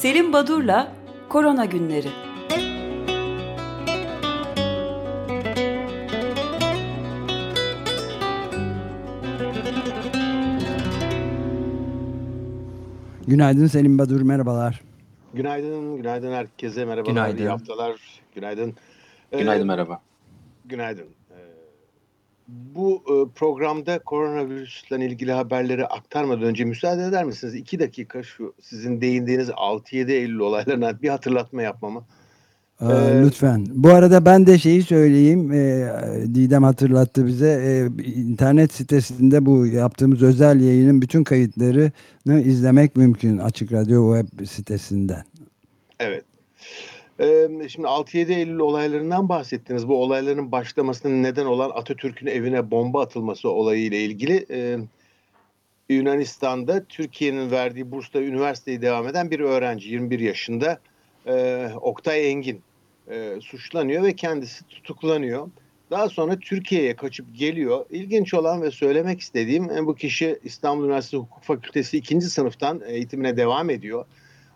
Selim Badur'la Korona Günleri. Günaydın Selim Badur, merhabalar. Günaydın, günaydın herkese merhabalar, Günaydın. iyi haftalar, günaydın. Günaydın Ee, merhaba. Günaydın. Bu e, programda koronavirüsle ilgili haberleri aktarmadan önce müsaade eder misiniz? İki dakika şu sizin değindiğiniz 6-7 Eylül olaylarına bir hatırlatma yapmamı. Ee, Ee, lütfen. Bu arada ben de şeyi söyleyeyim. Ee, Didem hatırlattı bize. Ee, internet sitesinde bu yaptığımız özel yayının bütün kayıtlarını izlemek mümkün. Açık Radyo web sitesinden. Evet. Şimdi 6-7 Eylül olaylarından bahsettiniz. Bu olayların başlamasının neden olan Atatürk'ün evine bomba atılması olayıyla ilgili e, Yunanistan'da Türkiye'nin verdiği bursla üniversiteyi devam eden bir öğrenci 21 yaşında Oktay Engin suçlanıyor ve kendisi tutuklanıyor. Daha sonra Türkiye'ye kaçıp geliyor. İlginç olan ve söylemek istediğim bu kişi İstanbul Üniversitesi Hukuk Fakültesi 2. sınıftan eğitimine devam ediyor.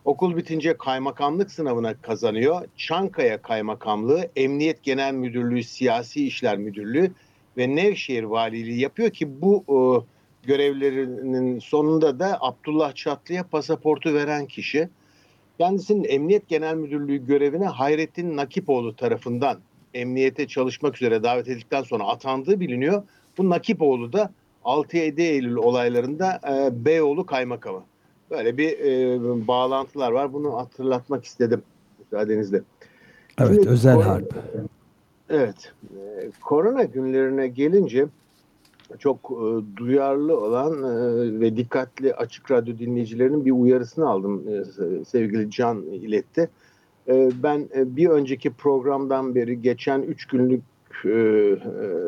Okul bitince kaymakamlık sınavına kazanıyor. Çankaya Kaymakamlığı, Emniyet Genel Müdürlüğü, Siyasi İşler Müdürlüğü ve Nevşehir Valiliği yapıyor ki bu e, görevlerinin sonunda da Abdullah Çatlı'ya pasaportu veren kişi. Kendisinin Emniyet Genel Müdürlüğü görevine Hayrettin Nakipoğlu tarafından emniyete çalışmak üzere davet edildikten sonra atandığı biliniyor. Bu Nakipoğlu da 6-7 Eylül olaylarında e, Beyoğlu Kaymakamı. Böyle bir e, bağlantılar var. Bunu hatırlatmak istedim müsaadenizle. Evet, Şimdi özel korona- harp. Evet. e, korona günlerine gelince çok e, duyarlı olan e, ve dikkatli açık radyo dinleyicilerinin bir uyarısını aldım. E, se- sevgili Can iletti. E, ben e, bir önceki programdan beri geçen 3 günlük e, e,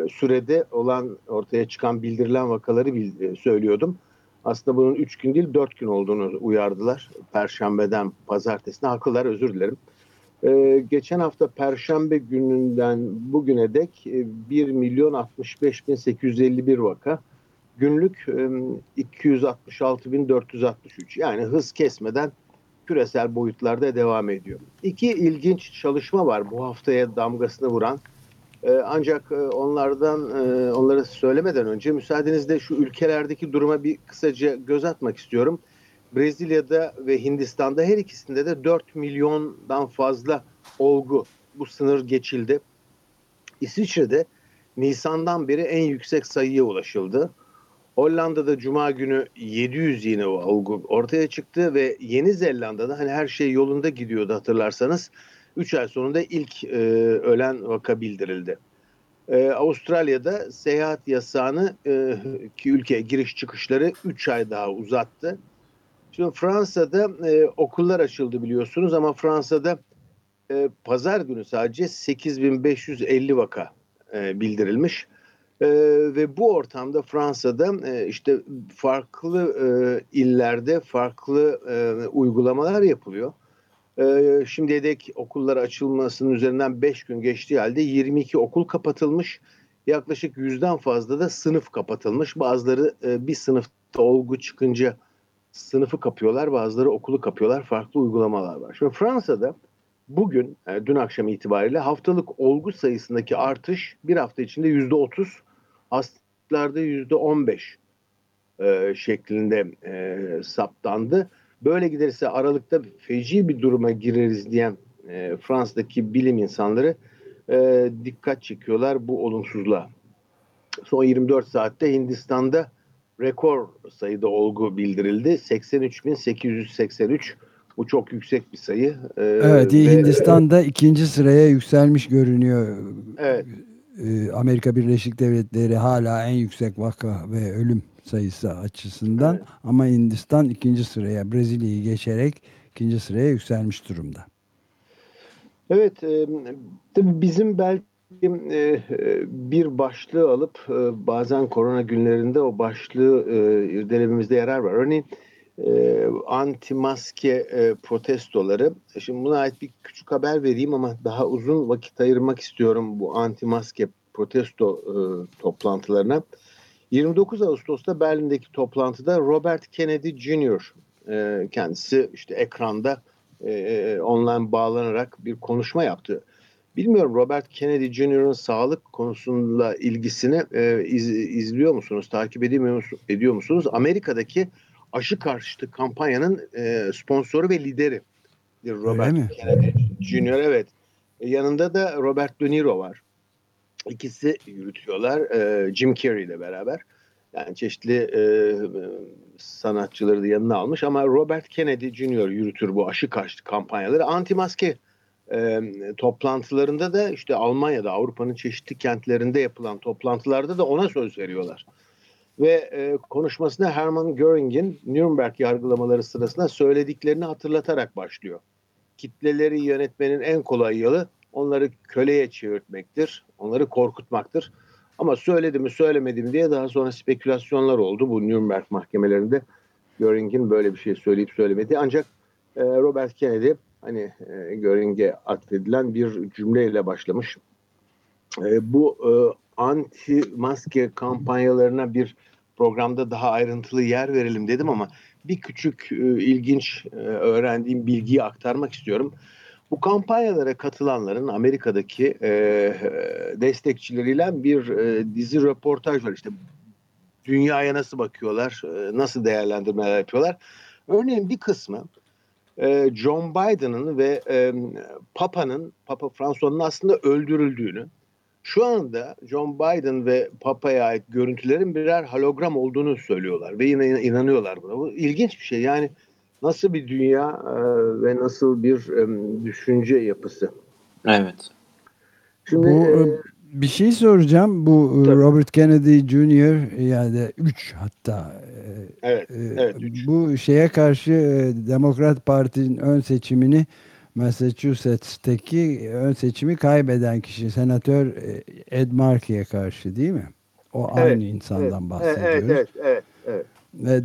sürede olan ortaya çıkan bildirilen vakaları bil- e, söylüyordum. Aslında bunun 3 gün değil 4 gün olduğunu uyardılar. Perşembeden pazartesine haklılar özür dilerim. Ee, geçen hafta Perşembe gününden bugüne dek e, 1 milyon 65 bin 851 vaka. Günlük e, 266 bin 463 yani hız kesmeden küresel boyutlarda devam ediyor. İki ilginç çalışma var bu haftaya damgasını vuran. Ee, ancak e, onlardan e, onları söylemeden önce müsaadenizle şu ülkelerdeki duruma bir kısaca göz atmak istiyorum. Brezilya'da ve Hindistan'da her ikisinde de 4 milyondan fazla olgu bu sınır geçildi. İsviçre'de Nisan'dan beri en yüksek sayıya ulaşıldı. Hollanda'da Cuma günü 700 yine olgu ortaya çıktı ve Yeni Zelanda'da hani her şey yolunda gidiyordu hatırlarsanız 3 ay sonunda ilk e, ölen vaka bildirildi. E, Avustralya'da seyahat yasağını e, ki ülkeye giriş çıkışları 3 ay daha uzattı. Şimdi Fransa'da e, okullar açıldı biliyorsunuz ama Fransa'da e, pazar günü sadece 8550 vaka e, bildirilmiş. E, ve bu ortamda Fransa'da e, işte farklı e, illerde farklı e, uygulamalar yapılıyor. E, şimdiye dek okullar açılmasının üzerinden 5 gün geçtiği halde 22 okul kapatılmış. Yaklaşık yüzden fazla da sınıf kapatılmış. Bazıları e, bir sınıfta olgu çıkınca sınıfı kapıyorlar, bazıları okulu kapıyorlar. Farklı uygulamalar var. Şimdi Fransa'da bugün, yani dün akşam itibariyle haftalık olgu sayısındaki artış bir hafta içinde yüzde otuz, hastalıklarda yüzde on beş e, şeklinde e, saptandı. Böyle giderse Aralık'ta feci bir duruma gireriz diyen e, Fransa'daki bilim insanları e, dikkat çekiyorlar bu olumsuzluğa. Son 24 saatte Hindistan'da rekor sayıda olgu bildirildi. 83.883 bu çok yüksek bir sayı. Ee, Evet, ve- Hindistan'da ikinci sıraya yükselmiş görünüyor. Evet. Ee, Amerika Birleşik Devletleri hala en yüksek vaka ve ölüm sayısı açısından Evet. ama Hindistan ikinci sıraya Brezilya'yı geçerek ikinci sıraya yükselmiş durumda. Evet, e, tabii bizim belki e, bir başlığı alıp e, bazen korona günlerinde o başlığı e, irdelememizde yarar var. Örneğin e, anti maske e, protestoları. Şimdi buna ait bir küçük haber vereyim ama daha uzun vakit ayırmak istiyorum bu anti maske protesto e, toplantılarına. 29 Ağustos'ta Berlin'deki toplantıda Robert Kennedy Jr. e, kendisi işte ekranda e, online bağlanarak bir konuşma yaptı. Bilmiyorum Robert Kennedy Jr.'ın sağlık konusunda ilgisini e, iz, izliyor musunuz, takip ediyor, ediyor musunuz? Amerika'daki aşı karşıtı kampanyanın e, sponsoru ve lideri. Robert Kennedy Jr. Evet. E, yanında da Robert De Niro var. İkisi yürütüyorlar e, Jim Carrey ile beraber. Yani çeşitli e, sanatçıları da yanına almış ama Robert Kennedy Jr. yürütür bu aşı karşıtı kampanyaları. Anti maske e, toplantılarında da işte Almanya'da Avrupa'nın çeşitli kentlerinde yapılan toplantılarda da ona söz veriyorlar. Ve e, konuşmasına Hermann Göring'in Nürnberg yargılamaları sırasında söylediklerini hatırlatarak başlıyor. Kitleleri yönetmenin en kolay yolu onları köleye çevirtmektir, onları korkutmaktır. Ama söyledi mi söylemedi mi diye daha sonra spekülasyonlar oldu bu Nürnberg mahkemelerinde. Göring'in böyle bir şey söyleyip söylemedi. Ancak e, Robert Kennedy hani e, Göring'e atfedilen bir cümleyle başlamış. E, bu e, anti maske kampanyalarına bir programda daha ayrıntılı yer verelim dedim ama bir küçük e, ilginç e, öğrendiğim bilgiyi aktarmak istiyorum. Bu kampanyalara katılanların Amerika'daki e, destekçileriyle bir e, dizi röportaj var. İşte dünyaya nasıl bakıyorlar, e, nasıl değerlendirmeler yapıyorlar. Örneğin bir kısmı e, John Biden'ın ve e, Papa'nın, Papa François'un aslında öldürüldüğünü, şu anda John Biden ve Papa'ya ait görüntülerin birer hologram olduğunu söylüyorlar ve yine inanıyorlar buna. Bu ilginç bir şey. Yani nasıl bir dünya e, ve nasıl bir e, düşünce yapısı. Evet. Şimdi bu, e, bir şey soracağım. Bu tabii. Robert Kennedy Jr. yani 3 hatta evet, evet, üç. bu şeye karşı Demokrat Parti'nin ön seçimini Massachusetts'teki ön seçimi kaybeden kişi senatör Ed Markey'e karşı değil mi? O evet, aynı insandan evet, bahsediyoruz. Evet, evet, evet. Ed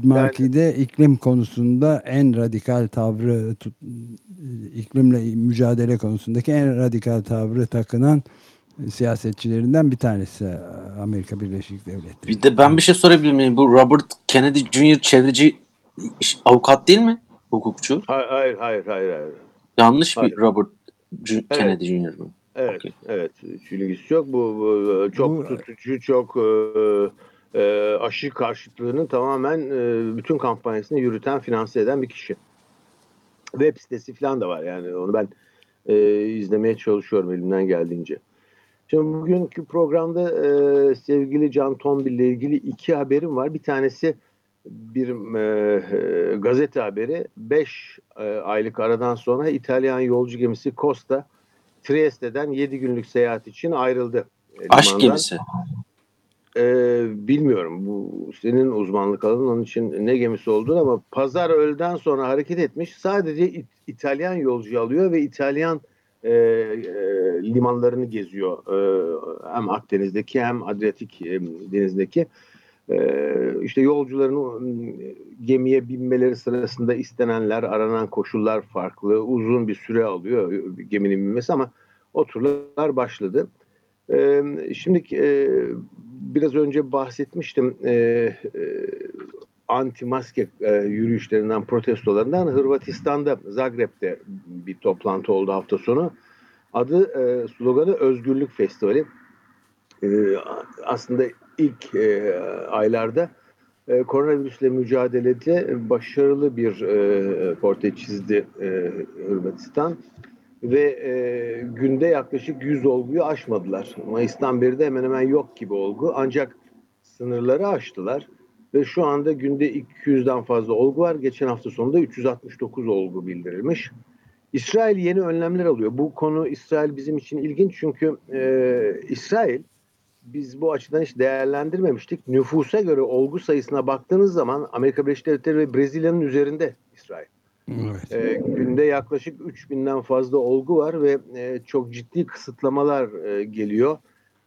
Markey de iklim konusunda en radikal tavrı iklimle mücadele konusundaki en radikal tavrı takınan siyasetçilerinden bir tanesi Amerika Birleşik Devletleri. Bir de ben bir şey sorabilir miyim? Bu Robert Kennedy Jr. çevreci avukat değil mi? Hukukçu. Hayır hayır hayır hayır. hayır. Yanlış hayır. bir Robert Kennedy Jr. mu? Evet, okay. evet. Ilgisi yok. Bu, bu çok bu, tutucu, çok e, e, aşı karşıtlığının tamamen e, bütün kampanyasını yürüten, finanse eden bir kişi. Web sitesi falan da var yani onu ben e, izlemeye çalışıyorum elimden geldiğince. Şimdi bugünkü programda e, sevgili Can Tombil ile ilgili iki haberim var. Bir tanesi bir e, gazete haberi. Beş e, aylık aradan sonra İtalyan yolcu gemisi Costa Trieste'den yedi günlük seyahat için ayrıldı. Aşk gemisi. Ee, bilmiyorum bu senin uzmanlık alanın onun için ne gemisi olduğunu ama pazar öğleden sonra hareket etmiş. Sadece İ- İtalyan yolcu alıyor ve İtalyan e, e, limanlarını geziyor. E, hem Akdeniz'deki hem Adriyatik e, denizdeki. E, işte yolcuların e, gemiye binmeleri sırasında istenenler, aranan koşullar farklı. Uzun bir süre alıyor geminin binmesi ama o turlar başladı. E, şimdi e, biraz önce bahsetmiştim e, e, anti maske e, yürüyüşlerinden, protestolarından Hırvatistan'da Zagreb'de bir toplantı oldu hafta sonu. Adı e, sloganı Özgürlük Festivali. E, aslında ilk e, aylarda e, koronavirüsle mücadelede başarılı bir e, portre çizdi e, Hırvatistan ve e, günde yaklaşık 100 olguyu aşmadılar. Mayıs'tan beri de hemen hemen yok gibi olgu. Ancak sınırları aştılar ve şu anda günde 200'den fazla olgu var. Geçen hafta sonunda 369 olgu bildirilmiş. İsrail yeni önlemler alıyor. Bu konu İsrail bizim için ilginç çünkü e, İsrail biz bu açıdan hiç değerlendirmemiştik. Nüfusa göre olgu sayısına baktığınız zaman Amerika Birleşik Devletleri ve Brezilya'nın üzerinde İsrail. Evet. E, günde yaklaşık 3000'den fazla olgu var ve e, çok ciddi kısıtlamalar e, geliyor.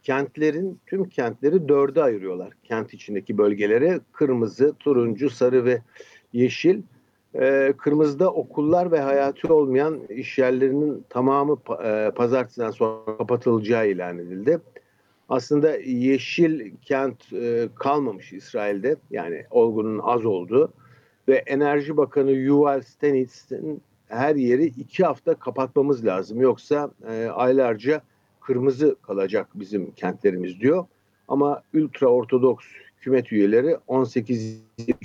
Kentlerin tüm kentleri dörde ayırıyorlar. Kent içindeki bölgelere kırmızı, turuncu, sarı ve yeşil. E, kırmızıda okullar ve hayatı olmayan iş yerlerinin tamamı e, pazartesiden sonra kapatılacağı ilan edildi. Aslında yeşil kent e, kalmamış İsrail'de yani olgunun az olduğu ve Enerji Bakanı Yuval Stenitz'in her yeri iki hafta kapatmamız lazım. Yoksa e, aylarca kırmızı kalacak bizim kentlerimiz diyor. Ama ultra ortodoks hükümet üyeleri 18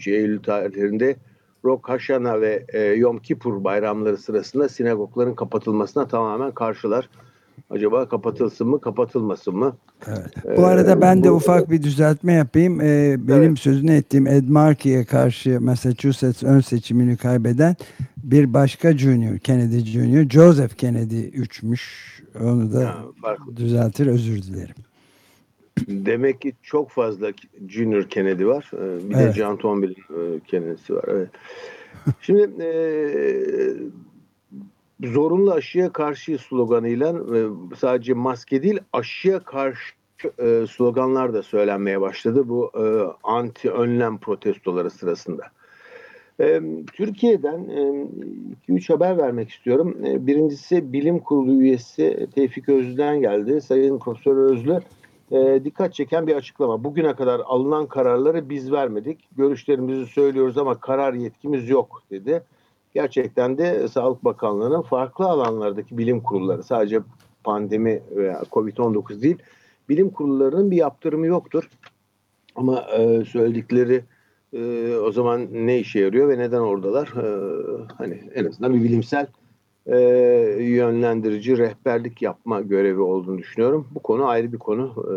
Eylül tarihlerinde Rosh Hashanah ve e, Yom Kippur bayramları sırasında sinagogların kapatılmasına tamamen karşılar. Acaba kapatılsın mı, kapatılmasın mı? Evet. Bu arada ben de ufak bir düzeltme yapayım. Ee, benim evet. sözünü ettiğim Ed Markey'e karşı Massachusetts ön seçimini kaybeden bir başka Junior, Kennedy Junior, Joseph Kennedy 3'müş. Onu da ha, düzeltir, özür dilerim. Demek ki çok fazla Junior Kennedy var. Bir evet. de John Tombil'in Kennedy'si var. Evet. Şimdi e, zorunlu aşıya karşı sloganıyla e, sadece maske değil aşıya karşı e, sloganlar da söylenmeye başladı bu e, anti önlem protestoları sırasında. Türkiye'den 2-3 e, haber vermek istiyorum. Birincisi bilim kurulu üyesi Tevfik Özlü'den geldi. Sayın Profesör Özlü dikkat çeken bir açıklama. Bugüne kadar alınan kararları biz vermedik. Görüşlerimizi söylüyoruz ama karar yetkimiz yok dedi gerçekten de Sağlık Bakanlığı'nın farklı alanlardaki bilim kurulları sadece pandemi veya Covid-19 değil bilim kurullarının bir yaptırımı yoktur. Ama e, söyledikleri e, o zaman ne işe yarıyor ve neden oradalar? E, hani en azından bir bilimsel e, yönlendirici rehberlik yapma görevi olduğunu düşünüyorum. Bu konu ayrı bir konu. E,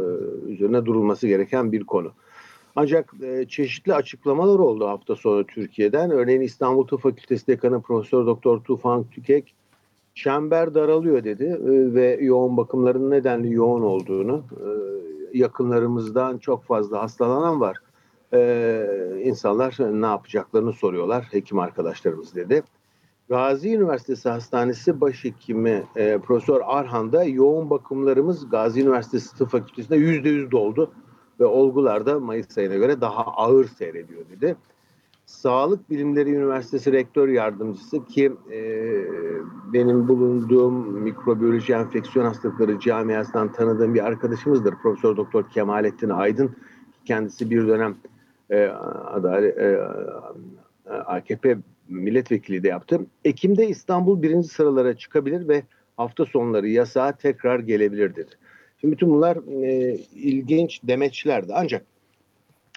üzerine durulması gereken bir konu. Ancak e, çeşitli açıklamalar oldu hafta sonu Türkiye'den. Örneğin İstanbul Tıp Fakültesi Dekanı Profesör Doktor Tufan Tükek çember daralıyor dedi e, ve yoğun bakımların nedenli yoğun olduğunu, e, yakınlarımızdan çok fazla hastalanan var. E, insanlar ne yapacaklarını soruyorlar hekim arkadaşlarımız dedi. Gazi Üniversitesi Hastanesi Başhekimi e, Profesör Arhan'da yoğun bakımlarımız Gazi Üniversitesi Tıp Fakültesi'nde yüzde yüz doldu ve olgular da Mayıs ayına göre daha ağır seyrediyor dedi. Sağlık Bilimleri Üniversitesi Rektör Yardımcısı ki e, benim bulunduğum mikrobiyoloji enfeksiyon hastalıkları camiasından tanıdığım bir arkadaşımızdır. Profesör Doktor Kemalettin Aydın. Kendisi bir dönem e, adalet, e, AKP milletvekili de yaptı. Ekim'de İstanbul birinci sıralara çıkabilir ve hafta sonları yasağa tekrar gelebilir dedi. Şimdi bütün bunlar e, ilginç demeçlerdi. Ancak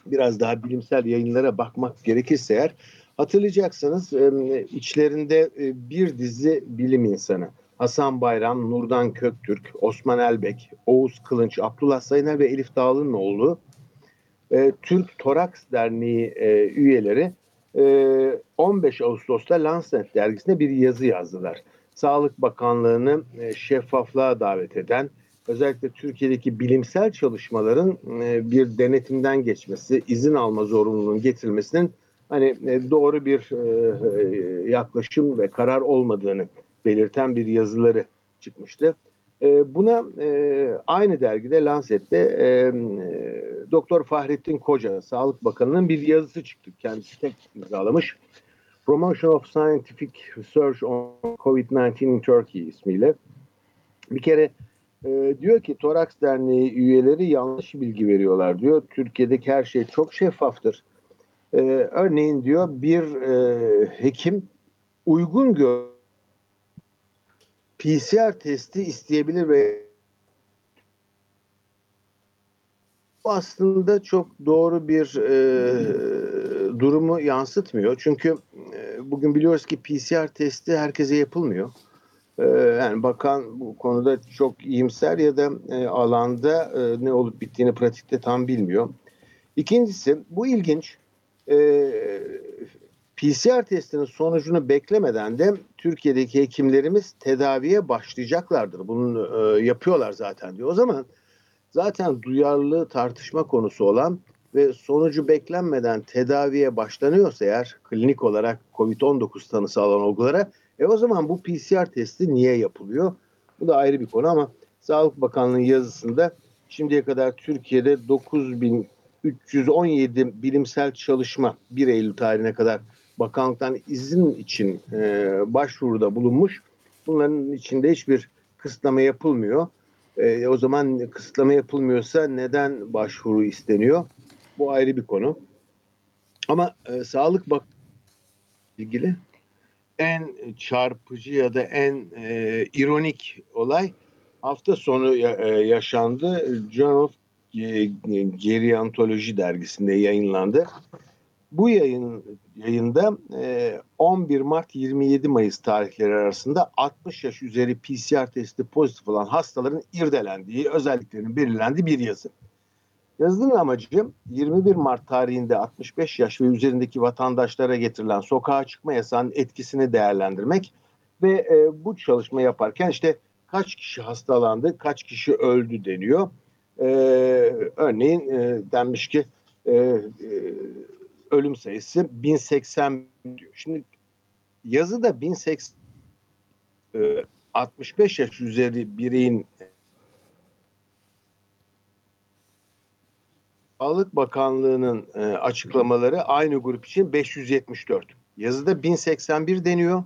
biraz daha bilimsel yayınlara bakmak gerekirse eğer hatırlayacaksınız e, içlerinde e, bir dizi bilim insanı Hasan Bayram, Nurdan Köktürk, Osman Elbek, Oğuz Kılınç, Abdullah Sayıner ve Elif Dağlı'nın oğlu e, Türk Toraks Derneği e, üyeleri e, 15 Ağustos'ta Lancet dergisine bir yazı yazdılar. Sağlık Bakanlığı'nı e, şeffaflığa davet eden özellikle Türkiye'deki bilimsel çalışmaların e, bir denetimden geçmesi, izin alma zorunluluğunun getirilmesinin hani e, doğru bir e, yaklaşım ve karar olmadığını belirten bir yazıları çıkmıştı. Buna aynı dergide Lancet'te Doktor Fahrettin Koca, Sağlık Bakanı'nın bir yazısı çıktı. Kendisi tek imzalamış. Promotion of Scientific Research on COVID-19 in Turkey ismiyle. Bir kere e, diyor ki Toraks Derneği üyeleri yanlış bilgi veriyorlar diyor. Türkiye'deki her şey çok şeffaftır. E, örneğin diyor bir e, hekim uygun gör PCR testi isteyebilir ve bu aslında çok doğru bir e, durumu yansıtmıyor. Çünkü e, bugün biliyoruz ki PCR testi herkese yapılmıyor. Ee, yani bakan bu konuda çok iyimser ya da e, alanda e, ne olup bittiğini pratikte tam bilmiyor. İkincisi bu ilginç. E, PCR testinin sonucunu beklemeden de Türkiye'deki hekimlerimiz tedaviye başlayacaklardır. Bunu e, yapıyorlar zaten diyor. O zaman zaten duyarlılığı tartışma konusu olan ve sonucu beklenmeden tedaviye başlanıyorsa eğer klinik olarak COVID-19 tanısı alan olgulara e o zaman bu PCR testi niye yapılıyor? Bu da ayrı bir konu ama Sağlık Bakanlığı yazısında şimdiye kadar Türkiye'de 9317 bilimsel çalışma 1 Eylül tarihine kadar bakanlıktan izin için e, başvuruda bulunmuş. Bunların içinde hiçbir kısıtlama yapılmıyor. E, o zaman kısıtlama yapılmıyorsa neden başvuru isteniyor? Bu ayrı bir konu. Ama e, Sağlık Bak ilgili en çarpıcı ya da en e, ironik olay hafta sonu e, yaşandı. Journal of Geriantoloji dergisinde yayınlandı. Bu yayın yayında 11 Mart 27 Mayıs tarihleri arasında 60 yaş üzeri PCR testi pozitif olan hastaların irdelendiği, özelliklerinin belirlendiği bir yazı. Yazının amacı 21 Mart tarihinde 65 yaş ve üzerindeki vatandaşlara getirilen sokağa çıkma yasağının etkisini değerlendirmek ve e, bu çalışma yaparken işte kaç kişi hastalandı, kaç kişi öldü deniyor. E, örneğin e, denmiş ki e, e, ölüm sayısı 1080 diyor. Şimdi yazıda 1080 e, 65 yaş üzeri bireyin Sağlık Bakanlığı'nın e, açıklamaları aynı grup için 574. Yazıda 1081 deniyor.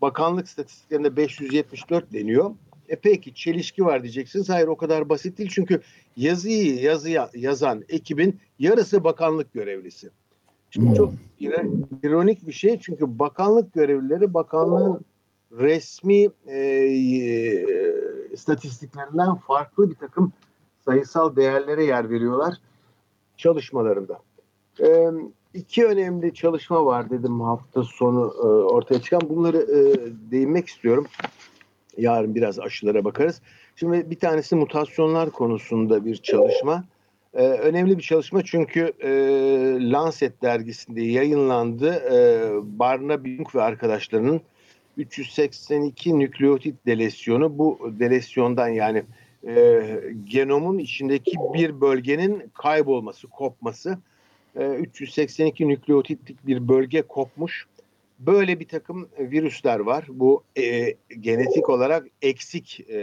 Bakanlık statistiklerinde 574 deniyor. E peki çelişki var diyeceksiniz. Hayır o kadar basit değil. Çünkü yazıyı yazıya, yazan ekibin yarısı bakanlık görevlisi. Şimdi çok ironik bir şey. Çünkü bakanlık görevlileri bakanlığın resmi e, e, istatistiklerinden farklı bir takım sayısal değerlere yer veriyorlar çalışmalarında. E, iki önemli çalışma var dedim hafta sonu e, ortaya çıkan. Bunları e, değinmek istiyorum. Yarın biraz aşılara bakarız. Şimdi bir tanesi mutasyonlar konusunda bir çalışma. Ee, önemli bir çalışma çünkü e, Lancet dergisinde yayınlandı. E, Barna Bing ve arkadaşlarının 382 nükleotit delesyonu bu delesyondan yani e, genomun içindeki bir bölgenin kaybolması, kopması. E, 382 nükleotitlik bir bölge kopmuş. Böyle bir takım virüsler var. Bu e, genetik olarak eksik e,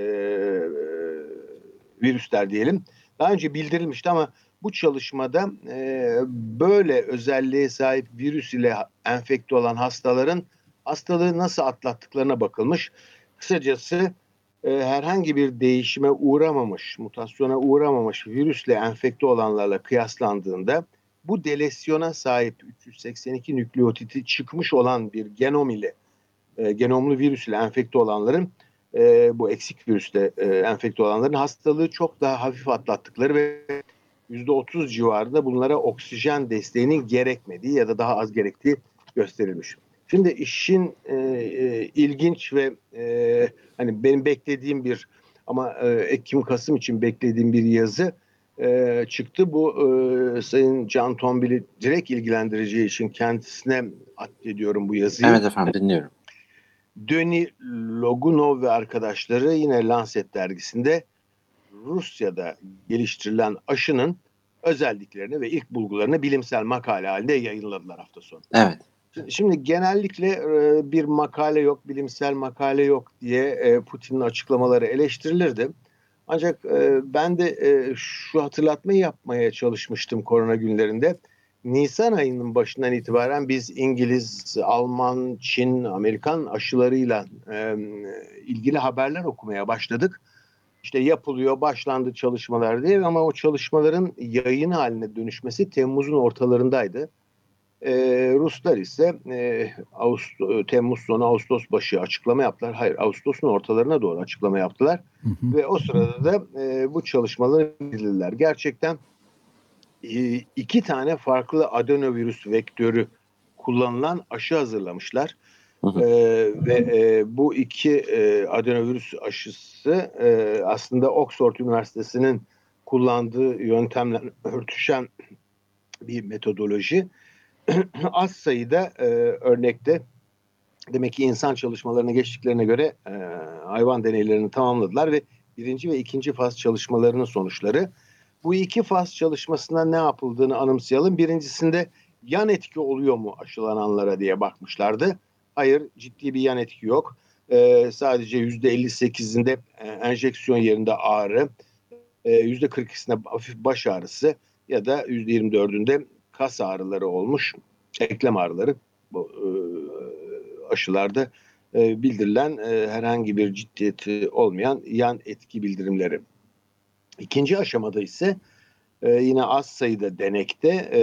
virüsler diyelim. Daha önce bildirilmişti ama bu çalışmada e, böyle özelliğe sahip virüs ile enfekte olan hastaların hastalığı nasıl atlattıklarına bakılmış. Kısacası e, herhangi bir değişime uğramamış, mutasyona uğramamış virüsle enfekte olanlarla kıyaslandığında bu delesyona sahip 382 nükleotiti çıkmış olan bir genom ile e, genomlu virüs ile enfekte olanların e, bu eksik virüste e, enfekte olanların hastalığı çok daha hafif atlattıkları ve %30 civarında bunlara oksijen desteğinin gerekmediği ya da daha az gerektiği gösterilmiş. Şimdi işin e, e, ilginç ve e, hani benim beklediğim bir ama e, Ekim-Kasım için beklediğim bir yazı e, çıktı. Bu e, Sayın Can Tombil'i direkt ilgilendireceği için kendisine addediyorum bu yazıyı. Evet efendim dinliyorum. Döni Logunov ve arkadaşları yine Lancet dergisinde Rusya'da geliştirilen aşının özelliklerini ve ilk bulgularını bilimsel makale halinde yayınladılar hafta sonu. Evet. Şimdi genellikle bir makale yok, bilimsel makale yok diye Putin'in açıklamaları eleştirilirdi. Ancak ben de şu hatırlatmayı yapmaya çalışmıştım korona günlerinde. Nisan ayının başından itibaren biz İngiliz, Alman, Çin, Amerikan aşılarıyla ilgili haberler okumaya başladık. İşte yapılıyor, başlandı çalışmalar diye ama o çalışmaların yayın haline dönüşmesi Temmuz'un ortalarındaydı. E, Ruslar ise e, Ağustos, Temmuz sonu Ağustos başı açıklama yaptılar. Hayır Ağustos'un ortalarına doğru açıklama yaptılar. Hı hı. Ve o sırada da e, bu çalışmaları bildirdiler. Gerçekten e, iki tane farklı adenovirüs vektörü kullanılan aşı hazırlamışlar. Hı hı. Ee, ve e, bu iki e, adenovirüs aşısı e, aslında Oxford Üniversitesi'nin kullandığı yöntemle örtüşen bir metodoloji. Az sayıda e, örnekte demek ki insan çalışmalarına geçtiklerine göre e, hayvan deneylerini tamamladılar ve birinci ve ikinci faz çalışmalarının sonuçları bu iki faz çalışmasında ne yapıldığını anımsayalım. Birincisinde yan etki oluyor mu aşılananlara diye bakmışlardı. Hayır ciddi bir yan etki yok. Ee, sadece %58'inde e, enjeksiyon yerinde ağrı, e, %42'sinde hafif baş ağrısı ya da %24'ünde kas ağrıları olmuş, eklem ağrıları bu e, aşılarda e, bildirilen e, herhangi bir ciddiyeti olmayan yan etki bildirimleri. İkinci aşamada ise e, yine az sayıda denekte e,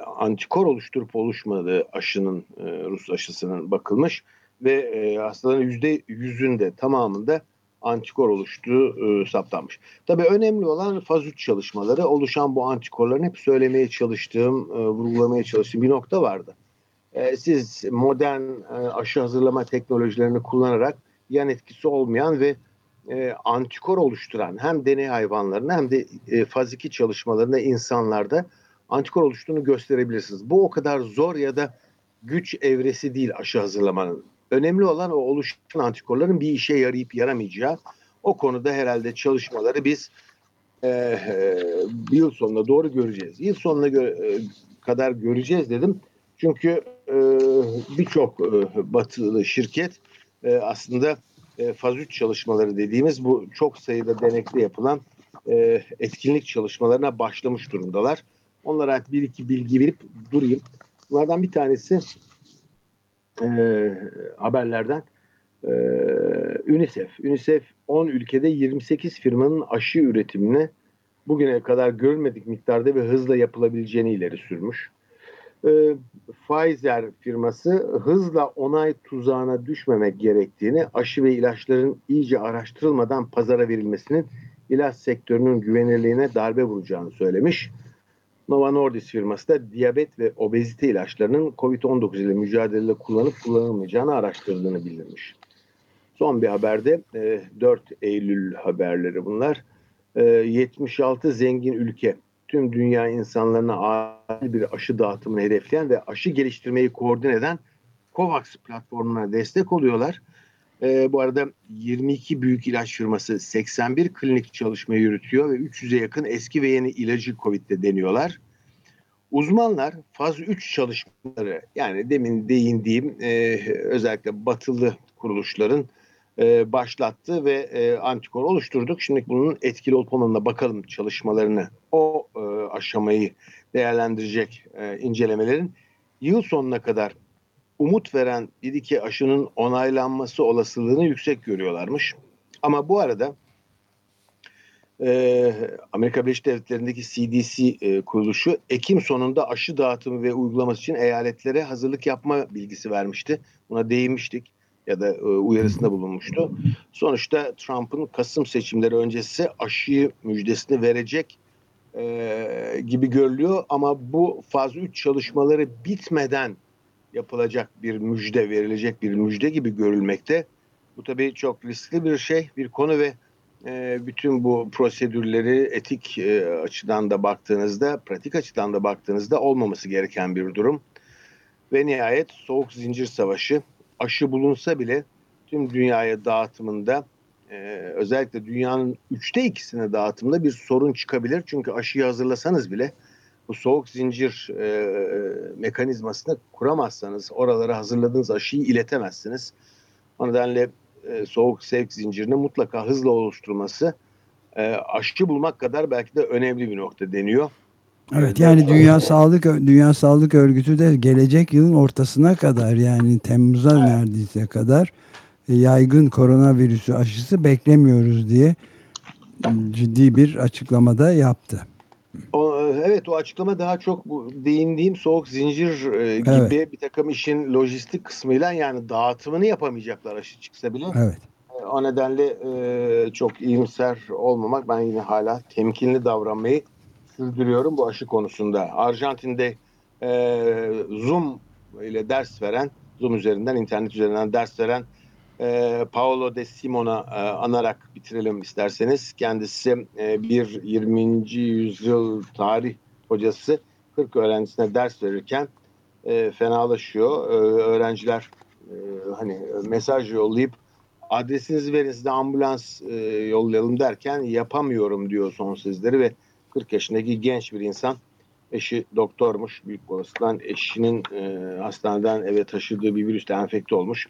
antikor oluşturup oluşmadığı aşının e, Rus aşısının bakılmış ve e, hastaların yüzde yüzünde tamamında antikor oluştuğu e, saptanmış. Tabii önemli olan faz 3 çalışmaları oluşan bu antikorların hep söylemeye çalıştığım, e, vurgulamaya çalıştığım bir nokta vardı. E, siz modern e, aşı hazırlama teknolojilerini kullanarak yan etkisi olmayan ve e, antikor oluşturan hem deney hayvanlarında hem de e, faz 2 çalışmalarında insanlarda antikor oluştuğunu gösterebilirsiniz. Bu o kadar zor ya da güç evresi değil aşı hazırlamanın. Önemli olan o oluşan antikorların bir işe yarayıp yaramayacağı. O konuda herhalde çalışmaları biz e, e, yıl sonuna doğru göreceğiz. Yıl sonuna gö- e, kadar göreceğiz dedim. Çünkü e, birçok e, batılı şirket e, aslında e, faz 3 çalışmaları dediğimiz bu çok sayıda denekte yapılan e, etkinlik çalışmalarına başlamış durumdalar. Onlara bir iki bilgi verip durayım. Bunlardan bir tanesi e, haberlerden e, UNICEF. UNICEF 10 ülkede 28 firmanın aşı üretimine bugüne kadar görülmedik miktarda ve hızla yapılabileceğini ileri sürmüş. E, Pfizer firması hızla onay tuzağına düşmemek gerektiğini, aşı ve ilaçların iyice araştırılmadan pazara verilmesinin ilaç sektörünün güvenilirliğine darbe vuracağını söylemiş. Nova Nordis firması da diyabet ve obezite ilaçlarının COVID-19 ile mücadelede kullanıp kullanılmayacağını araştırdığını bildirmiş. Son bir haberde 4 Eylül haberleri bunlar. 76 zengin ülke tüm dünya insanlarına adil bir aşı dağıtımını hedefleyen ve aşı geliştirmeyi koordine eden COVAX platformuna destek oluyorlar. E, bu arada 22 büyük ilaç firması 81 klinik çalışma yürütüyor ve 300'e yakın eski ve yeni ilacı COVID'de deniyorlar. Uzmanlar faz 3 çalışmaları yani demin değindiğim e, özellikle batılı kuruluşların e, başlattı ve e, antikor oluşturduk. Şimdi bunun etkili olup olmadığına bakalım çalışmalarını. O e, aşamayı değerlendirecek e, incelemelerin yıl sonuna kadar umut veren bir iki aşının onaylanması olasılığını yüksek görüyorlarmış. Ama bu arada e, Amerika Birleşik Devletleri'ndeki CDC e, kuruluşu Ekim sonunda aşı dağıtımı ve uygulaması için eyaletlere hazırlık yapma bilgisi vermişti. Buna değinmiştik ya da e, uyarısında bulunmuştu. Sonuçta Trump'ın Kasım seçimleri öncesi aşıyı müjdesini verecek e, gibi görülüyor ama bu faz 3 çalışmaları bitmeden yapılacak bir müjde, verilecek bir müjde gibi görülmekte. Bu tabii çok riskli bir şey, bir konu ve e, bütün bu prosedürleri etik e, açıdan da baktığınızda, pratik açıdan da baktığınızda olmaması gereken bir durum. Ve nihayet soğuk zincir savaşı aşı bulunsa bile tüm dünyaya dağıtımında e, özellikle dünyanın üçte ikisine dağıtımında bir sorun çıkabilir. Çünkü aşıyı hazırlasanız bile bu soğuk zincir e, mekanizmasını kuramazsanız oralara hazırladığınız aşıyı iletemezsiniz. O nedenle e, soğuk sevk zincirini mutlaka hızla oluşturması e, aşı bulmak kadar belki de önemli bir nokta deniyor. Evet yani Dünya Sağlık Dünya Sağlık Örgütü de gelecek yılın ortasına kadar yani Temmuz'a evet. neredeyse kadar e, yaygın koronavirüsü aşısı beklemiyoruz diye ciddi bir açıklamada yaptı. O, evet o açıklama daha çok bu değindiğim soğuk zincir e, gibi evet. bir takım işin lojistik kısmıyla yani dağıtımını yapamayacaklar aşı çıksa bile. Evet. E, o nedenle e, çok iyimser olmamak ben yine hala temkinli davranmayı sürdürüyorum bu aşı konusunda. Arjantin'de e, Zoom ile ders veren, Zoom üzerinden, internet üzerinden ders veren e, Paolo de Simon'a e, anarak bitirelim isterseniz. Kendisi e, bir 20. yüzyıl tarih hocası 40 öğrencisine ders verirken e, fenalaşıyor. E, öğrenciler e, hani mesaj yollayıp adresinizi verin size ambulans e, yollayalım derken yapamıyorum diyor son sözleri ve 40 yaşındaki genç bir insan eşi doktormuş büyük olasılıkla eşinin e, hastaneden eve taşıdığı bir virüste enfekte olmuş.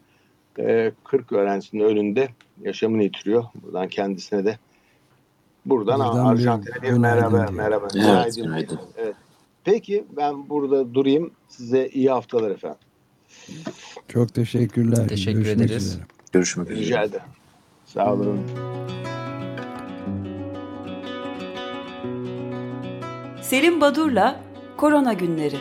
E, 40 öğrencisinin önünde yaşamını yitiriyor. Buradan kendisine de buradan, buradan Arjantin'e bir, bir merhaba merhaba. Evet, günaydın. Evet. Peki ben burada durayım. Size iyi haftalar efendim. Çok teşekkürler. Teşekkür Görüşmek ederiz. Üzere. Görüşmek üzere. Rica ederim. Sağ olun. Selim Badur'la Korona Günleri